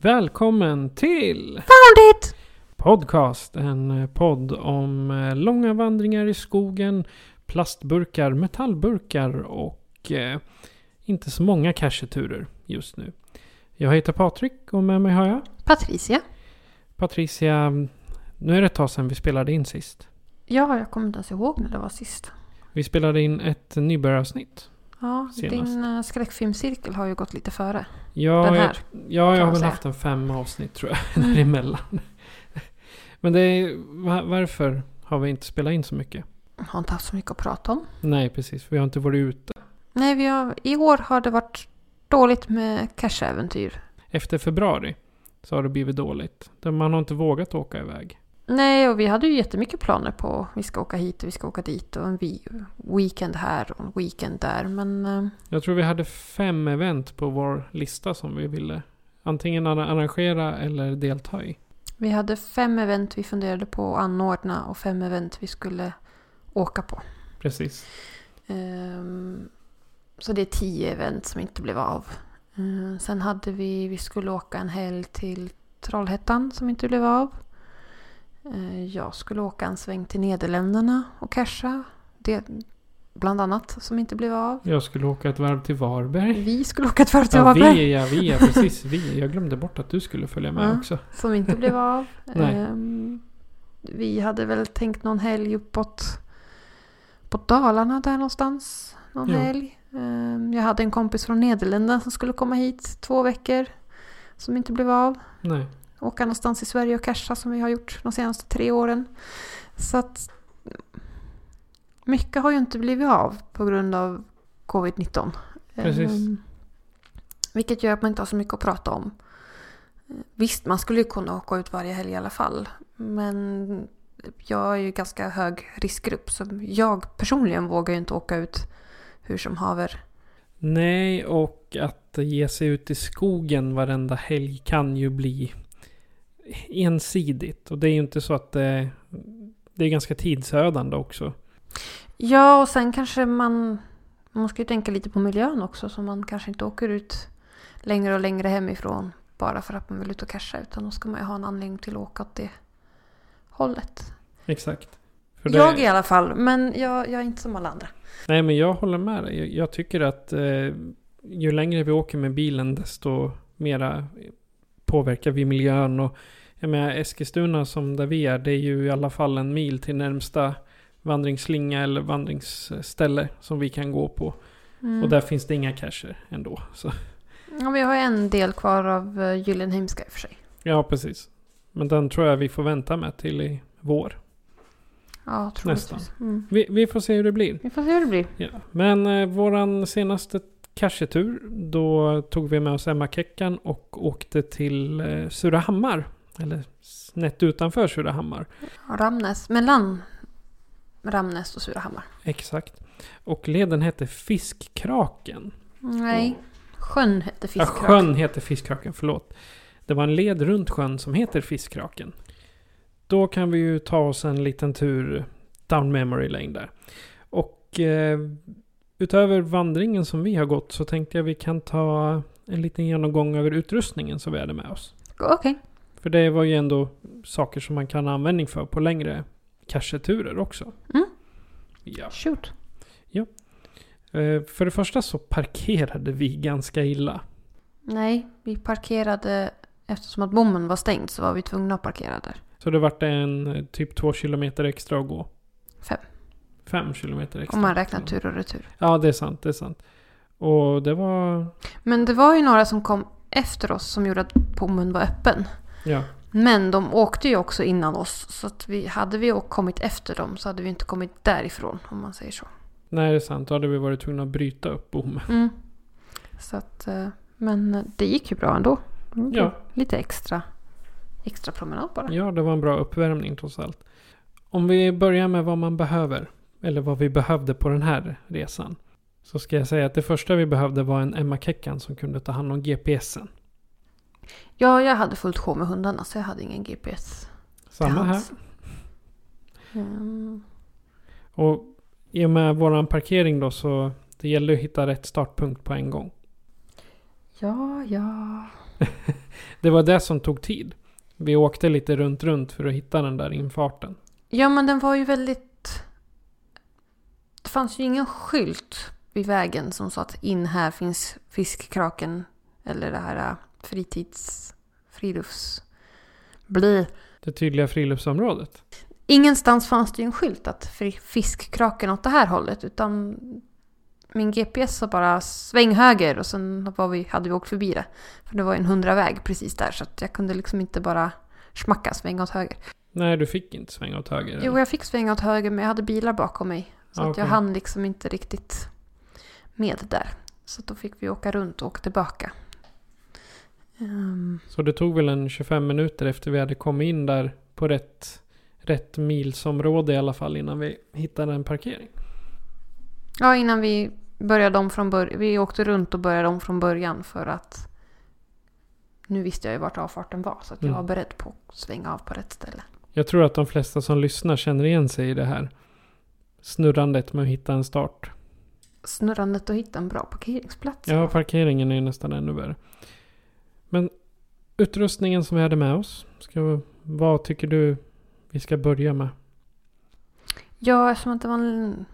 Välkommen till Found it! Podcast. En eh, podd om eh, långa vandringar i skogen, plastburkar, metallburkar och eh, inte så många casheturer just nu. Jag heter Patrik och med mig har jag Patricia. Patricia. Nu är det ett tag sedan vi spelade in sist. Ja, jag kommer inte ens ihåg när det var sist. Vi spelade in ett nybörjaravsnitt. Ja, Senast. din uh, skräckfilmscirkel har ju gått lite före. Ja, Den här, jag, ja, jag har väl haft en fem avsnitt tror jag Mm. däremellan. Men det är, va- varför har vi inte spelat in så mycket? Jag har inte haft så mycket att prata om. Nej, precis. Vi har inte varit ute. Nej, vi har, i år har det varit dåligt med cash-äventyr. Efter februari så har det blivit dåligt. Man har inte vågat åka iväg. Nej, och vi hade ju jättemycket planer på vi ska åka hit och vi ska åka dit och en weekend här och en weekend där. Men eh, Jag tror vi hade fem event på vår lista som vi ville antingen arra- arrangera eller delta i. vi hade fem event vi funderade på att anordna och fem event vi skulle åka på. Precis. Ehm, så det är tio event som inte blev av. Ehm, sen hade vi, vi skulle åka en helg till Trollhättan som inte blev av. Ehm, jag skulle åka en sväng till Nederländerna och casha. Det, bland annat som inte blev av. Jag skulle åka ett varv till Varberg. Vi skulle åka ett varv till Ja, Varberg. vi, ja, vi, ja, precis. Vi. Jag glömde bort att du skulle följa med Ja. också. Som inte blev av. Ehm, vi hade väl tänkt någon helg uppåt på Dalarna där någonstans. Någon Ja. helg. Ehm, jag hade en kompis från Nederländerna som skulle komma hit två veckor. Som inte blev av. Nej. Åka någonstans i Sverige och casha som vi har gjort de senaste tre åren. Så att mycket har ju inte blivit av på grund av covid-19. Precis. Ehm, vilket gör att man inte har så mycket att prata om. Visst, man skulle ju kunna åka ut varje helg i alla fall. Men jag är ju ganska hög riskgrupp så jag personligen vågar ju inte åka ut hur som haver. Nej, och att ge sig ut i skogen varenda helg kan ju bli ensidigt. Och det är ju inte så att det, det är ganska tidsödande också. Ja, och sen kanske man... Man måste ju tänka lite på miljön också så man kanske inte åker ut längre och längre hemifrån bara för att man vill ut och casha utan då ska man ju ha en anledning till att åka åt det hållet. Exakt. Det, Jag i alla fall, men jag, jag är inte som alla andra. Nej, men jag håller med dig. Jag, jag tycker att eh, ju längre vi åker med bilen desto mera påverkar vi miljön. Och jag menar Eskilstuna som där vi är, det är ju i alla fall en mil till närmsta vandringsslinga eller vandringsställe som vi kan gå på. Mm. Och där finns det inga cacher ändå. Så, Ja, vi har en del kvar av uh, Gyllenheimska i och för sig. ja, precis. Men den tror jag vi får vänta med till i vår. Ja, troligtvis. Mm. Vi, vi får se hur det blir. Vi får se hur det blir. Ja. Men eh, våran senaste cachetur, då tog vi med oss Emma Keckan och åkte till eh, Surahammar. Eller snett utanför Surahammar. Ramnäs, mellan Ramnäs och Surahammar. Exakt. Och leden hette Fiskkraken. Nej, sjön hette Ja, Fiskrak. sjön heter Fiskkraken, förlåt. Det var en led runt sjön som heter Fiskkraken. Då kan vi ju ta oss en liten tur down memory lane där. Och eh, utöver vandringen som vi har gått så tänkte jag vi kan ta en liten genomgång över utrustningen som vi hade med oss. Okej. För det var ju ändå saker som man kan ha användning för på längre cacheturer också. Mm. Ja. Shoot. Eh, För det första så parkerade vi ganska illa. Nej, vi parkerade eftersom att bommen var stängd så var vi tvungna att parkera där. Så det vart en eh, typ två kilometer extra att gå? Fem. Fem kilometer extra? Om man räknar tur och retur. Ja, det är sant. Det är sant. Och det var... Men det var ju några som kom efter oss som gjorde att bommen var öppen. Ja. Men de åkte ju också innan oss. Så att vi, hade vi kommit efter dem så hade vi inte kommit därifrån om man säger så. Nej, det är sant. Då hade vi varit tvungna att bryta upp bommen. Mm. Så att, eh, men det gick ju bra ändå. Ja. Lite extra, extra promenad bara. Ja, det var en bra uppvärmning trots allt. Om vi börjar med vad man behöver. Eller vad vi behövde på den här resan. Så ska jag säga att det första vi behövde var en Emma Keckan som kunde ta hand om GPSen. Ja, jag hade fullt sjå med hundarna så jag hade ingen GPS. Samma här. Mm. Och i och med våran parkering då så det gällde att hitta rätt startpunkt på en gång. Ja, ja. Det var det som tog tid. Vi åkte lite runt runt för att hitta den där infarten. Ja, men den var ju väldigt... Det fanns ju ingen skylt vid vägen som sa att in här finns fiskkraken eller det här äh, fritids... frilufts... Bli. Det tydliga friluftsområdet. Ingenstans fanns det ju en skylt att fiskkraken åt det här hållet utan min GPS sa bara sväng höger och sen var vi, hade vi åkt förbi det. För det var en hundraväg precis där så jag kunde liksom inte bara smacka svänga åt höger. Nej, du fick inte svänga åt höger. Jo, jag fick svänga åt höger men jag hade bilar bakom mig. Så Ah, att jag hann liksom inte riktigt med där. Så då fick vi åka runt och åka tillbaka. Ehm, Så det tog väl en 25 minuter efter vi hade kommit in där på rätt, rätt milsområde i alla fall innan vi hittade en parkering. ja, innan vi började om från början. Vi åkte runt och började om från början för att nu visste jag ju vart avfarten var. Så att jag Mm. var beredd på att svänga av på rätt ställe. Jag tror att de flesta som lyssnar känner igen sig i det här snurrandet med att hitta en start. Snurrandet och hitta en bra parkeringsplats. Ja, parkeringen är nästan ännu värre. Men utrustningen som vi hade med oss. Ska, vad tycker du vi ska börja med? Ja, eftersom att det var en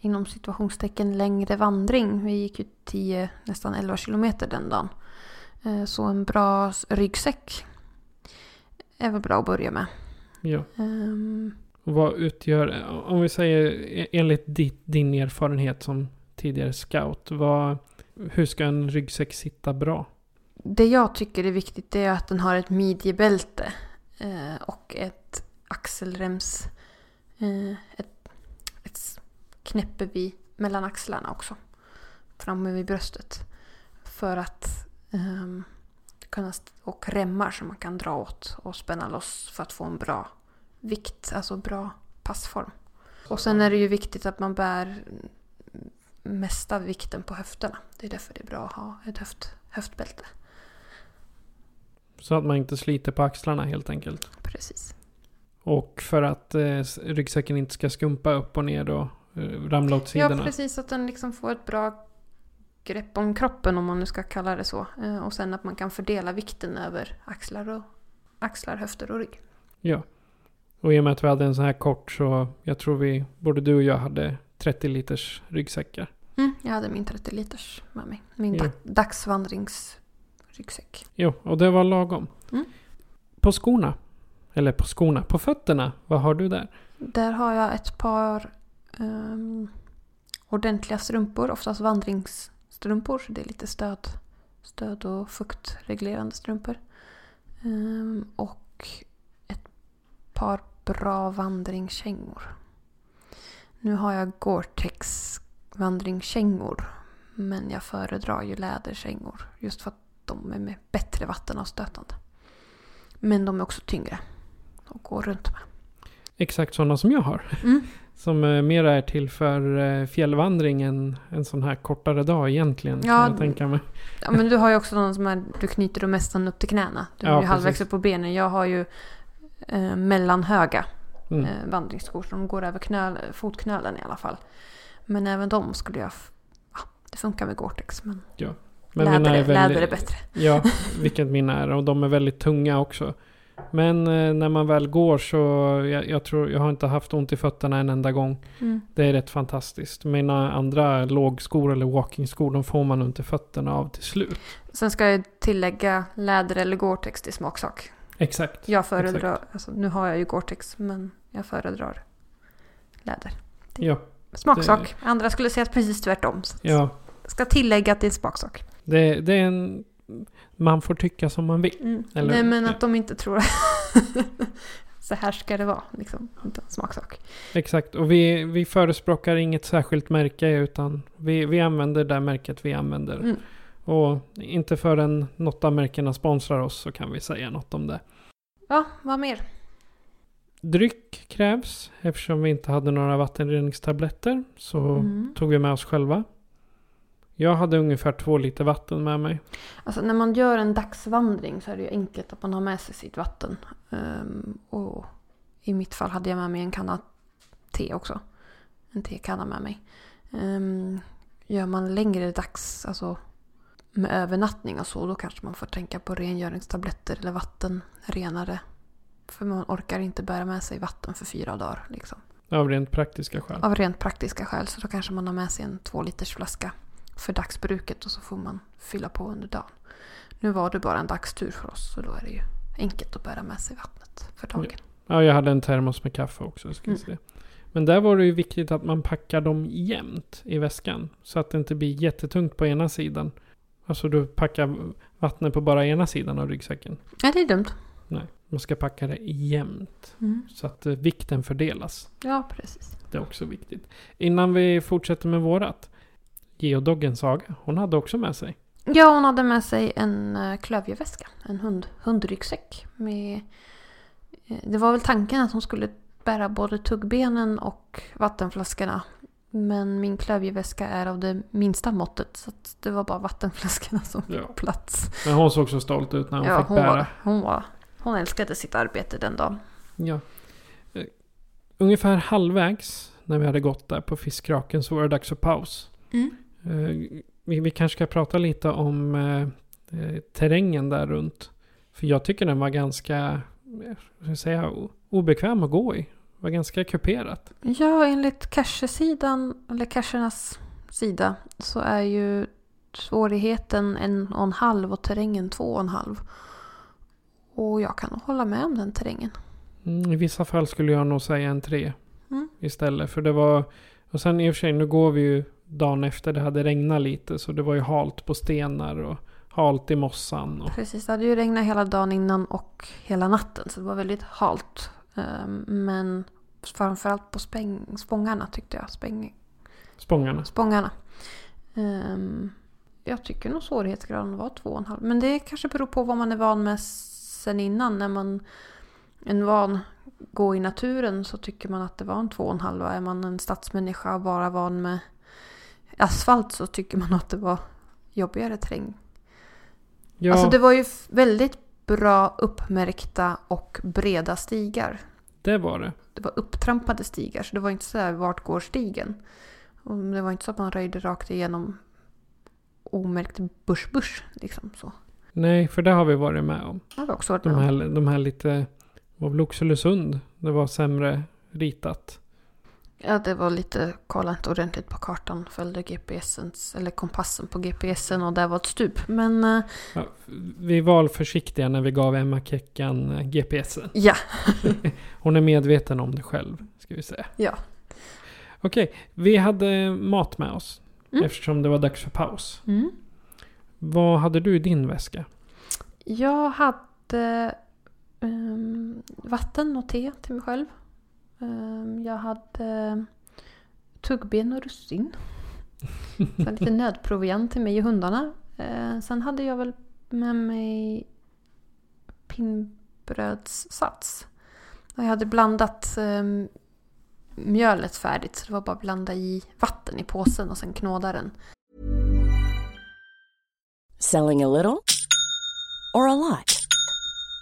inom situationstecken längre vandring. Vi gick ju 10, nästan 11 kilometer den dagen. Eh, Så en bra ryggsäck är väl bra att börja med. Ja. Och vad utgör, om vi säger e- enligt ditt, din erfarenhet som tidigare scout. Vad, hur ska en ryggsäck sitta bra? Det jag tycker är viktigt är att den har ett midjebälte eh, och ett axelrems... Eh, ett, ett knäppe vid, mellan axlarna också. Framme vid bröstet. För att um, kunna... Och remmar som man kan dra åt och spänna loss för att få en bra vikt, alltså bra passform. Och sen är det ju viktigt att man bär mesta vikten på höfterna. Det är därför det är bra att ha ett höft, höftbälte. Så att man inte sliter på axlarna helt enkelt. Precis. Och för att eh, ryggsäcken inte ska skumpa upp och ner och eh, ramla åt Ja, sidorna. precis. Att den liksom får ett bra grepp om kroppen om man nu ska kalla det så. Eh, Och sen att man kan fördela vikten över axlar, och, axlar höfter och rygg. Ja. Och i och med att vi hade en sån här kort så jag tror vi, både du och jag hade 30 liters ryggsäckar. Mm, jag hade min 30 liters med mig. Min Ja. dag- dagsvandringsryggsäck. Jo, och det var lagom. Mm. På skorna. Eller på skorna, på fötterna. Vad har du där? Där har jag ett par ehm, ordentliga strumpor, oftast vandringsstrumpor. Så det är lite stöd, stöd och fuktreglerande strumpor. Ehm, och ett par bra vandringskängor. Nu har jag Gore-Tex vandringskängor. Men jag föredrar ju läderkängor. Just för att de är med bättre vattenavstötande. Men de är också tyngre att gå runt med. Exakt sådana som jag har. Mm. Som eh, mera är till för eh, fjällvandring än en sån här kortare dag egentligen. Ja, jag tänka mig. Ja, men du har ju också någon som är, du knyter dem nästan upp till knäna. Du Ja, är ju precis. halvvägs upp på benen. Jag har ju eh, mellanhöga Mm. eh, vandringsskor. Så de går över knöl, fotknölen i alla fall. Men även de skulle jag... Ja, det funkar med Gore-Tex. Men, Men läder, mina är, väldigt, läder är bättre. Ja, vilket mina är. Och de är väldigt tunga också. Men eh, när man väl går så, jag, jag tror, jag har inte haft ont i fötterna en enda gång. Mm. Det är rätt fantastiskt. Mina andra lågskor eller walkingskor, de får man ont i fötterna av till slut. Sen ska jag tillägga läder eller Gore-Tex till smaksak. Exakt. Jag föredrar, alltså, nu har jag ju Gore-Tex men jag föredrar läder. Ja, Smaksak. Andra skulle säga precis tvärtom. Så ja. jag ska tillägga att det är smaksak. Det, det är en... Man får tycka som man vill. Mm. Eller- Nej men att de inte tror så här ska det vara. Liksom. Smaksak. Exakt. Och vi, vi förespråkar inget särskilt märke utan vi, vi använder det märket vi använder. Mm. Och inte förrän något av märkena sponsrar oss så kan vi säga något om det. Ja, vad mer? Dryck krävs eftersom vi inte hade några vattenreningstabletter. Så Mm. tog vi med oss själva. Jag hade ungefär två liter vatten med mig. Alltså när man gör en dagsvandring så är det ju enkelt att man har med sig sitt vatten. Ehm, och i mitt fall hade jag med mig en kanna te också. En tekanna med mig. Um, gör man längre dags, alltså med övernattning och så, då kanske man får tänka på rengöringstabletter eller vattenrenare. För man orkar inte bära med sig vatten för fyra dagar. Liksom. Av rent praktiska skäl. Av rent praktiska skäl. Så då kanske man har med sig en två liters flaska för dagsbruket och så får man fylla på under dagen. Nu var det bara en dagstur för oss så då är det ju enkelt att bära med sig vattnet för dagen. Ja, jag hade en termos med kaffe också. Ska Mm. Men där var det ju viktigt att man packar dem jämnt i väskan. Så att det inte blir jättetungt på ena sidan. Alltså du packar vattnet på bara ena sidan av ryggsäcken. Nej, det är dumt. Nej, man ska packa det jämnt. Mm. Så att eh, vikten fördelas. Ja, precis. Det är också viktigt. Innan vi fortsätter med vårat. Geodoggen Saga, hon hade också med sig. Ja, hon hade med sig en eh, klövjeväska. En hund, hundryggsäck. Med, eh, det var väl tanken att hon skulle bära både tuggbenen och vattenflaskorna. Men min klövjeväska är av det minsta måttet. Så det var bara vattenflaskorna som fick Ja. plats. Men hon såg så stolt ut när hon ja, fick hon, bära. var, hon, var, hon älskade sitt arbete den dagen. Ja. Eh, Ungefär halvvägs när vi hade gått där på fiskraken så var det dags för paus. Mm. Eh, Vi, vi kanske ska prata lite om eh, eh, terrängen där runt. För jag tycker den var ganska, ska jag säga, obekväm att gå i. Det var ganska kuperat. Ja, enligt cachesidan, eller cachernas sida, så är ju svårigheten en och en halv och terrängen två och en halv. Och jag kan hålla med om den terrängen. Mm, I vissa fall skulle jag nog säga en tre Mm. istället. För det var, och sen i och för sig, nu går vi ju dagen efter det hade regnat lite. Så det var ju halt på stenar och halt i mossan. Och, Precis, det hade ju regnat hela dagen innan och hela natten. Så det var väldigt halt. Ehm, Men framförallt på späng, spångarna tyckte jag. Späng, spångarna. spångarna. Ehm, jag tycker nog svårighetsgraden var två och en halv. Men det kanske beror på vad man är van med sen innan. När man är van gå i naturen så tycker man att det var en två och en halv. Är man en stadsmänniska och bara van med asfalt så tycker man att det var jobbigare terräng. Ja, Alltså det var ju väldigt bra uppmärkta och breda stigar. det var det. Det var upptrampade stigar så det var inte så här vart går stigen. Och det var inte så att man röjde rakt igenom omärkt bush liksom så. Nej, för det har vi varit med om. Det har också varit De med om. här, de här lite, var väl Oxelösund, det var sämre ritat. Ja, det var lite, kolla inte ordentligt på kartan, följde GPSens, eller kompassen på GPSen och där var ett stup. Men eh, Ja, vi var försiktiga när vi gav Emma Keckan eh, GPSen. ja, Hon är medveten om det själv, ska vi säga. ja. Okej, vi hade mat med oss. Mm. Eftersom det var dags för paus. Mm. Vad hade du i din väska? Jag hade ehm, vatten och te till mig själv. Ehm, jag hade tuggben och russin. Sen lite nödproviant till mig och hundarna. Ehm, sen hade jag väl med mig pinnbrödssats. Och jag hade blandat ehm, mjölet färdigt så det var bara att blanda i vatten i påsen och sen knåda den. Selling a little or a lot?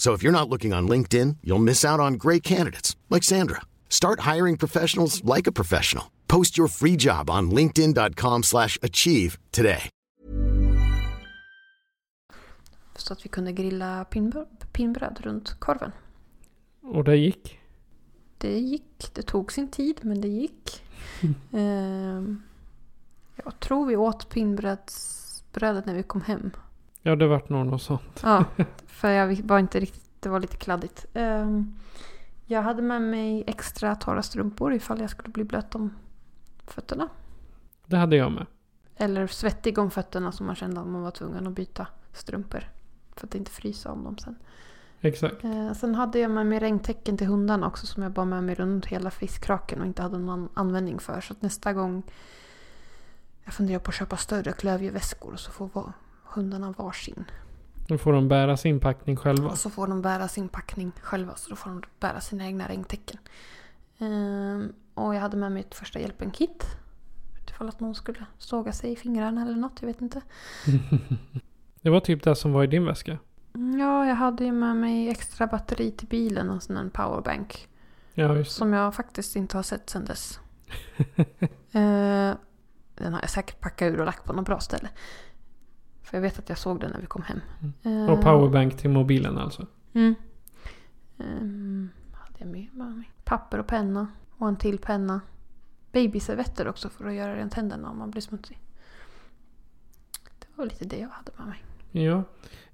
So if you're not looking on LinkedIn, you'll miss out on great candidates like Sandra. Start hiring professionals like a professional. Post your free job on linkedin.com/achieve today. Så att vi kunde grilla pinnbröd, pinnbröd runt korven. Och det gick. Det gick. Det tog sin tid, men det gick. Ehm, jag tror vi åt pinnbrödet när vi kom hem. Ja, det vart nog något sånt. Ja, för jag var inte riktigt... Det var lite kladdigt. Ehm, jag hade med mig extra torra strumpor ifall jag skulle bli blöt om fötterna. Det hade jag med. Eller svettig om fötterna som man kände att man var tvungen att byta strumpor. För att inte frysa om dem sen. Exakt. Eh, sen hade jag med mig regntäcken till hundarna också som jag bar med mig runt hela fiskkraken och inte hade någon användning för. Så att nästa gång jag funderar på att köpa större klövjeväskor så får hundarna varsin. Nu får de bära sin packning själva. Och så får de bära sin packning själva så då får de bära sina egna regntäcken. Ehm, och jag hade med mig ett första hjälpen-kit. Ifall att någon skulle såga sig i fingrarna eller något, jag vet inte. Det var typ det som var i din väska. Mm, Ja, jag hade ju med mig extra batteri till bilen och sån en powerbank. Ja. Som jag faktiskt inte har sett sedan dess. Eh, den har jag säkert packat ur och lagt på något bra ställe. För jag vet att jag såg den när vi kom hem. Eh, Och powerbank till mobilen alltså. Mm. Ehm, hade jag med mig? Papper och penna. Och en till penna. Babyservetter också för att göra rent händerna om man blir smutsig. Det var lite det jag hade med mig. Ja.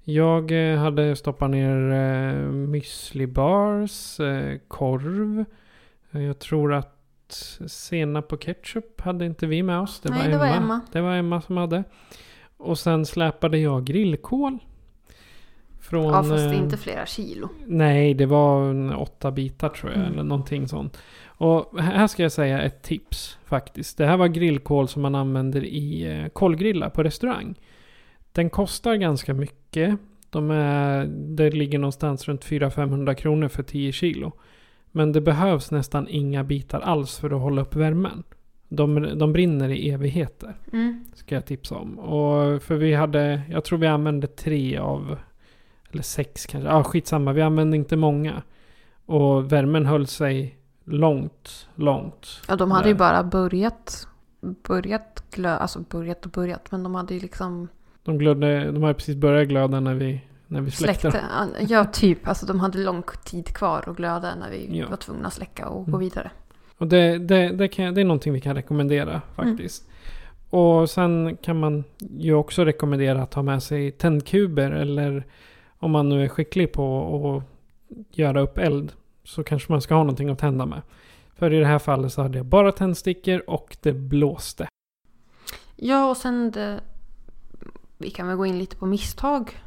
Jag eh, hade stoppat ner eh, müsli bars, eh, korv. Eh, Jag tror att senap och ketchup hade inte vi med oss. Nej, det var Emma. Det var Emma som hade. Och sen släpade jag grillkol. Från, Ja, fast det är eh, inte flera kilo. Nej, det var åtta bitar tror jag. Mm. Eller någonting sånt. Och här ska jag säga ett tips faktiskt. Det här var grillkol som man använder i eh, kolgrillar på restaurang. Den kostar ganska mycket. De är, det ligger någonstans runt 400-500 kronor för 10 kilo. Men det behövs nästan inga bitar alls för att hålla upp värmen. De, de brinner i evigheter. Mm. Ska jag tipsa om. Och för vi hade, jag tror vi använde tre av, eller sex kanske. Ja, skitsamma. Vi använde inte många. Och värmen höll sig långt, långt. Ja, de hade ju där. bara börjat. Börjat glöda. Alltså börjat och börjat. Men de hade ju liksom De, glödde, de hade precis börjat glöda när vi, när vi släckte. släckte. Ja, typ. Alltså de hade lång tid kvar att glöda när vi Ja. var tvungna att släcka och gå Mm. vidare. Och det, det, det, kan, det är någonting vi kan rekommendera faktiskt. Och sen kan man ju också rekommendera att ha med sig tändkuber eller om man nu är skicklig på att göra upp eld så kanske man ska ha någonting att tända med. För i det här fallet så hade jag bara tändstickor och det blåste. Ja, och sen det, vi kan väl gå in lite på misstag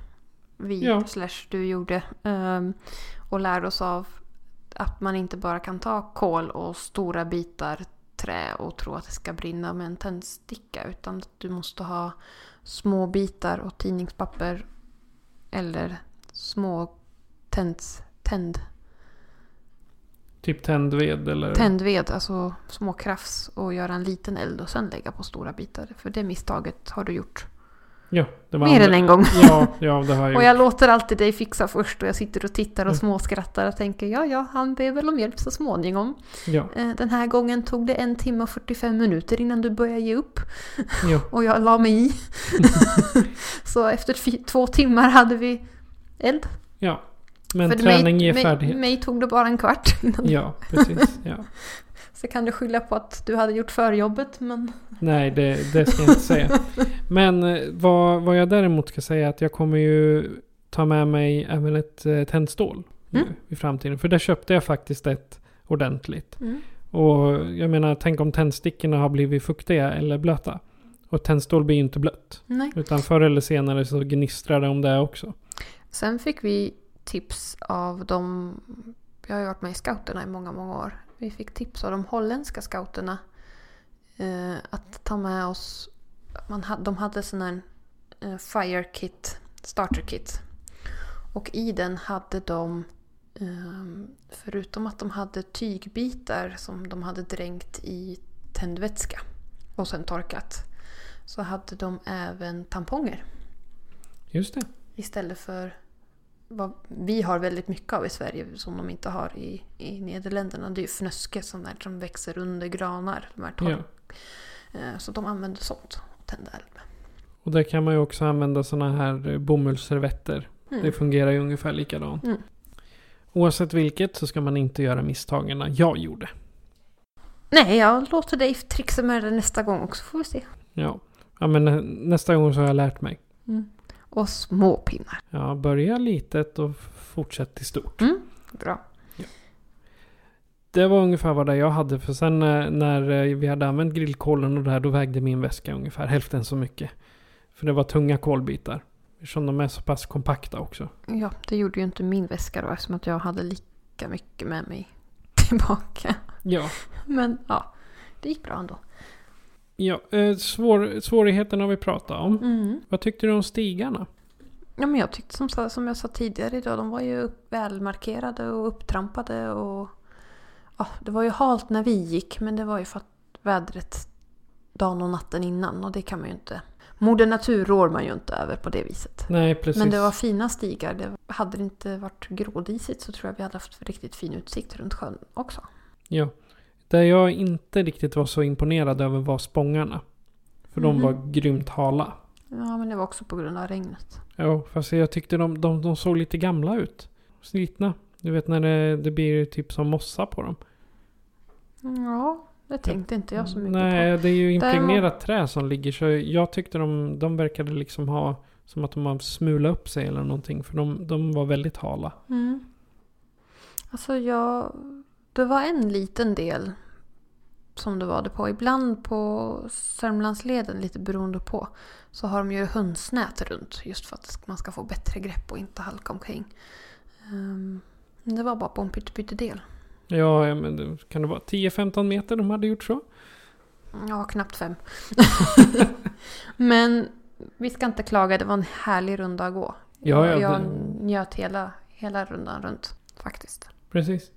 vi Ja. slash du gjorde. ehm, och lärde oss av att man inte bara kan ta kol och stora bitar trä och tro att det ska brinna med en tändsticka. Utan att du måste ha små bitar och tidningspapper eller små tänds, tänd, Typ tändved eller... tändved, alltså små krafs och göra en liten eld och sen lägga på stora bitar. För det misstaget har du gjort Ja, det var mer än en gång. Ja, ja, det har jag Och gjort. jag låter alltid dig fixa först och jag sitter och tittar och Mm. småskrattar och tänker ja, ja, han ber väl om hjälp så småningom. Ja, Eh, Den här gången tog det en timme och 45 minuter innan du började ge upp ja. och jag la mig i. så efter två timmar hade vi eld. ja. Men För träning mig, ger mig, färdighet. mig tog det bara en kvart innan. Ja, precis. Ja. Så kan du skylla på att du hade gjort förjobbet men... Nej, det, det ska jag inte säga. Men eh, vad, vad jag däremot ska säga är att jag kommer ju ta med mig även ett eh, tändstål nu Mm. i framtiden. För där köpte jag faktiskt ett ordentligt. Mm. Och jag menar, tänk om tändstickorna har blivit fuktiga eller blöta. Och tändstål blir ju inte blött. Nej. Utan förr eller senare så gnistrar det om det också. Sen fick vi tips av de... Jag har ju varit med i scouterna i många, många år. Vi fick tips av de holländska scouterna eh, att ta med oss... Man hade, de hade sån här eh, fire kit, starter kit. Och i den hade de, eh, förutom att de hade tygbitar som de hade dränkt i tändvätska och sen torkat, så hade de även tamponger. Just det. Istället för vad vi har väldigt mycket av i Sverige som de inte har i, i Nederländerna. Det är ju fnöske som, där, som växer under granar. De här torr. Ja. Eh, Så de använder sånt och tända eld med. Och där kan man ju också använda sådana här eh, bomullsservetter. Mm. Det fungerar ju ungefär likadant. Mm. Oavsett vilket så ska man inte göra misstagen jag gjorde. Nej, jag låter dig trixa med det nästa gång också får vi se. Ja. ja, men nä- nästa gång så har jag lärt mig. Och små pinnar. Ja, börja litet och fortsätt till stort. Mm. Bra. Det var ungefär vad jag hade. För sen eh, när eh, vi hade använt grillkolen och det här, då vägde min väska ungefär hälften så mycket. För det var tunga kolbitar. Eftersom de är så pass kompakta också. Ja, det gjorde ju inte min väska då eftersom att jag hade lika mycket med mig tillbaka. Ja. Men ja, det gick bra ändå. Ja eh, svår, svårigheterna vi pratade om. Mm. Vad tyckte du om stigarna? Ja, men jag tyckte som, som jag sa tidigare idag, de var ju välmarkerade och upptrampade och ja, det var ju halt när vi gick men det var ju för att vädret dagen och natten innan och det kan man ju inte. Moder Natur rår man ju inte över på det viset. Nej, precis. Men det var fina stigar. Det, hade det inte varit grådisigt så tror jag vi hade haft riktigt fin utsikt runt sjön också. Ja. Det jag inte riktigt var så imponerad över var spångarna. För de Mhm. var grymt hala. Ja, men det var också på grund av regnet. Ja, fast jag tyckte de, de, de såg lite gamla ut. Slitna. Du vet när det, det blir typ som mossa på dem. Ja, det tänkte inte jag så mycket Nej, det är ju impregnerat trä som ligger. Så jag tyckte de, de verkade liksom ha som att de har smulat upp sig eller någonting. För de, de var väldigt hala. på. Mm. Alltså jag... Det var en liten del som det var det på. Ibland på Sörmlandsleden, lite beroende på, så har de ju hönsnät runt. Just för att man ska få bättre grepp och inte halka omkring. Men det var bara på en pyttedel. Ja, ja, men det, kan det vara 10-15 meter de hade gjort så? Ja, knappt fem. Men vi ska inte klaga, det var en härlig runda att gå. Ja, ja, jag det- njöt hela, hela rundan runt faktiskt. Precis.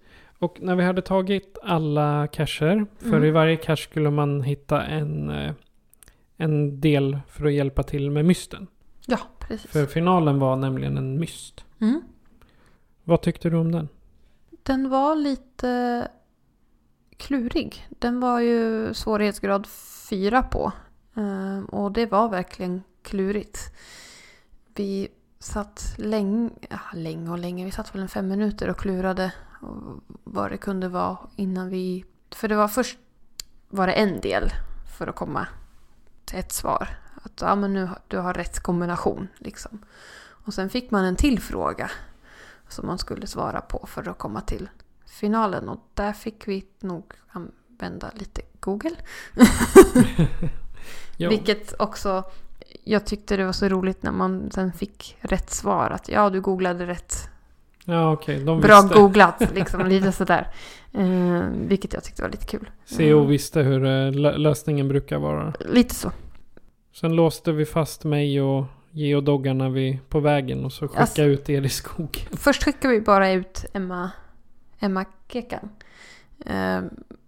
Och när vi hade tagit alla cacher, för Mm. i varje cache skulle man hitta en, eh, en del för att hjälpa till med mysten. Ja, precis. För finalen var nämligen en myst. Mm. Vad tyckte du om den? Den var lite klurig. Den var ju svårighetsgrad 4 på. Ehm, Och det var verkligen klurigt. Vi satt länge, ja, länge och länge, vi satt väl en fem minuter och klurade och vad det kunde vara innan vi... För det var först var det en del för att komma till ett svar. Att ja, men nu har- du har rätt kombination liksom. Och sen fick man en till fråga som man skulle svara på för att komma till finalen. Och där fick vi nog använda lite Google. Vilket också, jag tyckte det var så roligt när man sen fick rätt svar. Att ja, du googlade rätt. Ja okej. De Bra visste. googlat, liksom lite sådär. Eh, vilket jag tyckte var lite kul. CO visste hur eh, lö- lösningen brukar vara. Lite så. Sen låste vi fast mig och geodoggarna vid, på vägen och så skickade Alltså- ut er i skogen. Först skickade vi bara ut Emma, Emma Kekan. Eh,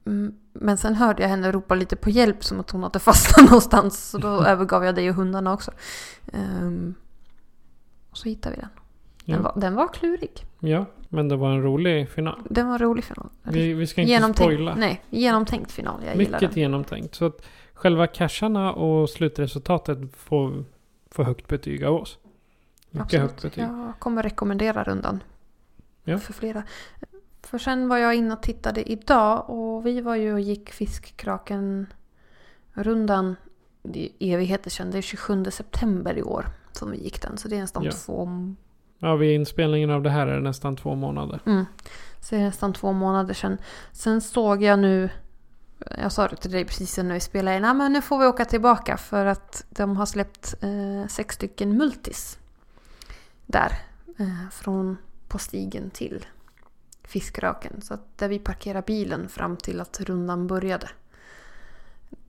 mm, men sen hörde jag henne ropa lite på hjälp som att hon hade fastnat någonstans. Så då övergav jag dig och hundarna också. Eh, och så hittade vi den. Den, Ja. var, den var klurig. Ja, men det var en rolig final. Den var en rolig final. Vi, vi ska inte spoila. Nej, genomtänkt final. Jag Mycket genomtänkt. Så att själva casharna och slutresultatet får, får högt betyg av oss. Mycket högt betyg. Jag kommer rekommendera rundan. Ja. För flera. För sen var jag inne och tittade idag och vi var ju och gick Fiskkraken rundan i evigheter sedan. Det är 27 september i år som vi gick den. Så det är nästan Ja. två... Ja, vid inspelningen av det här är det nästan två månader. Mm. Så det är nästan två månader sedan. Sen såg jag nu, jag sa det till dig precis när vi spelade in, men nu får vi åka tillbaka för att de har släppt eh, sex stycken multis. Där. Eh, från på stigen till fiskraken. Så att där vi parkerar bilen fram till att rundan började.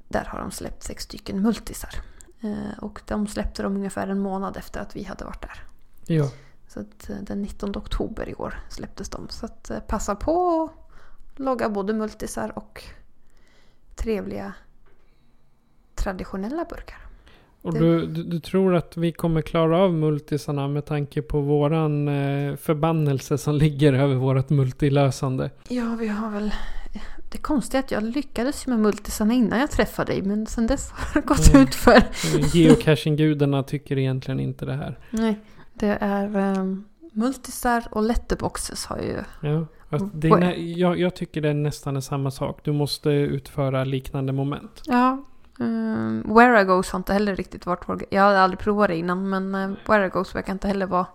Där har de släppt sex stycken multisar. Eh, och de släppte dem ungefär en månad efter att vi hade varit där. Ja. Så att eh, den 19 oktober i år släpptes de. Så att eh, passa på att logga både multisar och trevliga traditionella burkar. Och du, du, du tror att vi kommer klara av multisarna med tanke på våran eh, förbannelse som ligger över vårat multilösande? Ja, vi har väl... Det konstiga är att jag lyckades med multisarna innan jag träffade dig. Men sen dess har det gått Mm. ut för. Geocaching-gudarna tycker egentligen inte det här. Nej, det är... Um, multisar och letterboxes har ju... Ja. Att det är, jag, jag tycker det är nästan är samma sak. Du måste utföra liknande moment. Ja. Um, Where I Goes har inte heller riktigt varit vår... Jag hade aldrig provat det innan men uh, Where I Goes verkar inte heller vara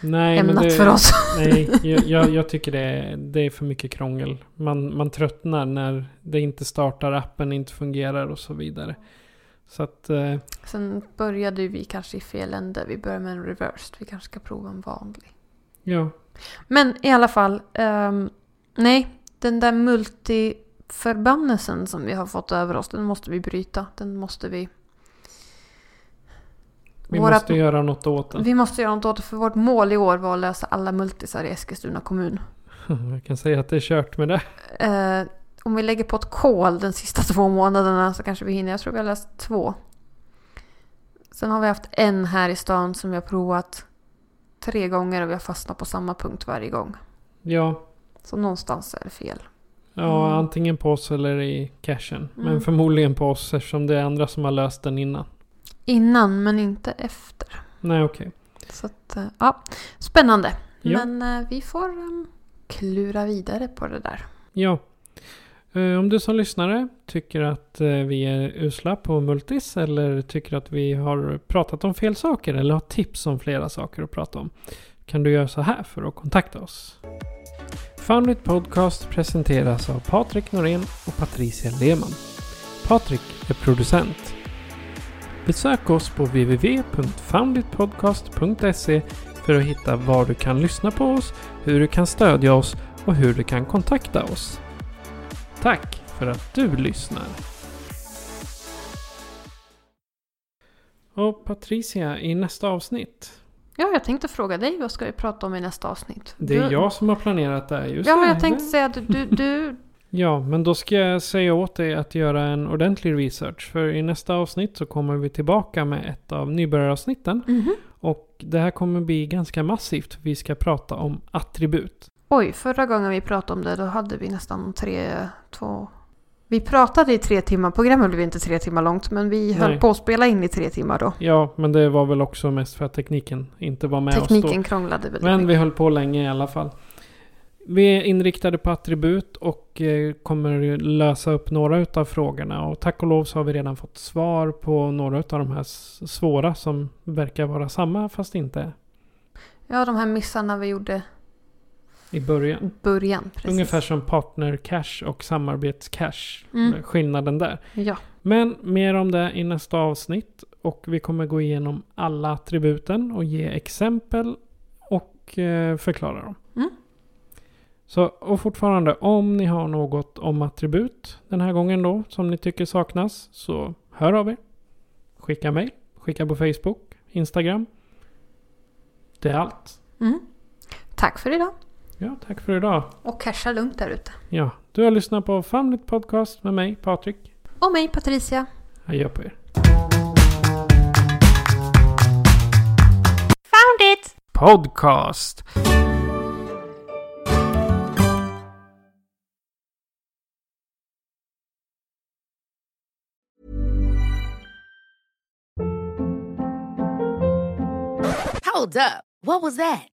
Nej, ämnat det, för oss. Nej, jag, jag, jag tycker det är, det är för mycket krångel. Man, man tröttnar när det inte startar, appen inte fungerar och så vidare. Så att, eh, Sen började vi kanske i fel ände. Vi började med en reversed. Vi kanske ska prova en vanlig. ja. Men i alla fall. ehm, nej, den där multiförbannelsen som vi har fått över oss. Den måste vi bryta. Den måste vi... Vi Våra- måste göra något åt den. Vi måste göra något åt det. För vårt mål i år var att lösa alla multisar i Eskilstuna kommun. Jag kan säga att det är kört med det. Eh, om vi lägger på ett kol de sista två månaderna så kanske vi hinner. Jag tror vi har läst två. Sen har vi haft en här i stan som vi har provat tre gånger och vi har fastnat på samma punkt varje gång. Ja, Så någonstans är det fel. ja Mm. antingen på oss eller i cashen. Men Mm. förmodligen på oss eftersom det är andra som har löst den innan. Innan men inte efter. Nej, okej. Så att, eh, ja, spännande. Ja. Men eh, vi får um, klura vidare på det där. Ja. Eh, om du som lyssnare tycker att eh, vi är usla på multis eller tycker att vi har pratat om fel saker eller har tips om flera saker att prata om kan du göra så här för att kontakta oss. Foundit Podcast presenteras av Patrik Norén och Patricia Lehmann. Patrik är producent. Besök oss på www.founditpodcast.se för att hitta var du kan lyssna på oss, hur du kan stödja oss och hur du kan kontakta oss. Tack för att du lyssnar. Och Patricia, i nästa avsnitt. Ja, jag tänkte fråga dig vad ska vi prata om i nästa avsnitt? Det är Du- jag som har planerat det här just Ja, det. jag tänkte säga att du, du... Ja, men då ska jag säga åt dig att göra en ordentlig research. För i nästa avsnitt så kommer vi tillbaka med ett av nybörjaravsnitten. Mhm. Och det här kommer bli ganska massivt. Vi ska prata om attribut. Oj, förra gången vi pratade om det då hade vi nästan tre, två... Vi pratade i tre timmar, programmet blev inte tre timmar långt men vi höll Nej. på att spela in i tre timmar då. Ja, men det var väl också mest för att tekniken inte var med oss då. Tekniken krånglade väldigt Men vi mycket. höll på länge i alla fall. Vi är inriktade på attribut och eh, kommer lösa upp några utav frågorna. Och tack och lov så har vi redan fått svar på några utav de här svåra som verkar vara samma fast inte Ja, de här missarna vi gjorde i början. början. Precis. Ungefär som partner cash och samarbetscash. Mm. Skillnaden där. Ja. Men mer om det i nästa avsnitt. Och vi kommer gå igenom alla attributen och ge exempel och eh, förklara dem. Mm. Så, och fortfarande, om ni har något om attribut den här gången då som ni tycker saknas så hör av er. Skicka mejl, skicka på Facebook, Instagram. Det är allt. Mm. Tack för idag. Ja, tack för idag. Och casha lugnt där ute. Ja, du har lyssnat på Famligt Podcast med mig, Patrik. Och mig Patricia. Adjö på er. Found it! Podcast. Hold up. What was that?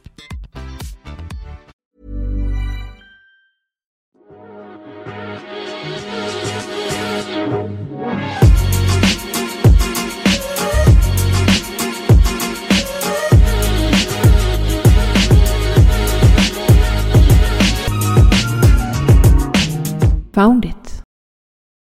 Found it.